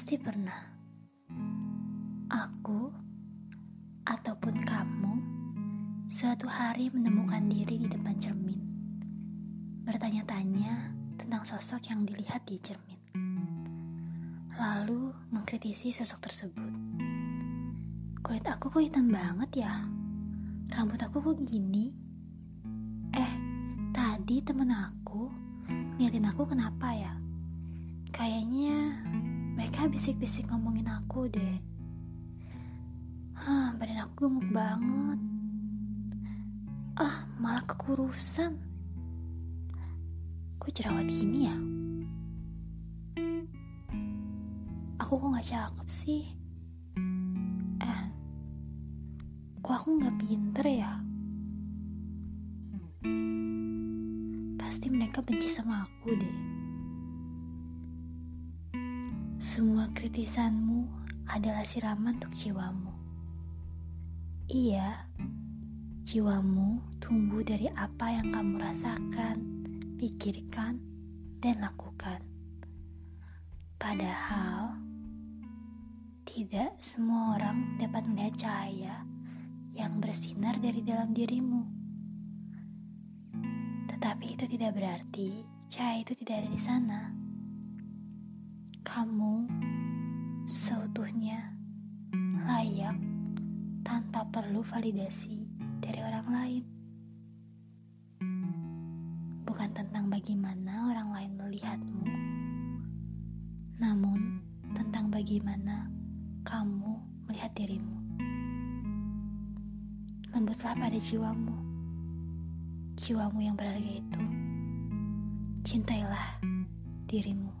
Pasti pernah. Aku ataupun kamu suatu hari menemukan diri di depan cermin. Bertanya-tanya tentang sosok yang dilihat di cermin. Lalu mengkritisi sosok tersebut. Kulit aku kok hitam banget ya? Rambut aku kok gini? Eh, tadi temen aku ngeliatin aku kenapa ya? Kayaknya mereka bisik-bisik ngomongin aku deh. Hah, badan aku gemuk banget. Ah, malah kekurusan. Kok jerawat gini ya? Aku kok gak cakep sih? Eh, kok aku gak pinter ya? Pasti mereka benci sama aku deh. Semua kritisanmu adalah siraman untuk jiwamu. Iya, jiwamu tumbuh dari apa yang kamu rasakan, pikirkan, dan lakukan. Padahal, tidak semua orang dapat melihat cahaya yang bersinar dari dalam dirimu. Tetapi itu tidak berarti cahaya itu tidak ada di sana kamu seutuhnya layak tanpa perlu validasi dari orang lain. Bukan tentang bagaimana orang lain melihatmu, namun tentang bagaimana kamu melihat dirimu. Lembutlah pada jiwamu, jiwamu yang berharga itu. Cintailah dirimu.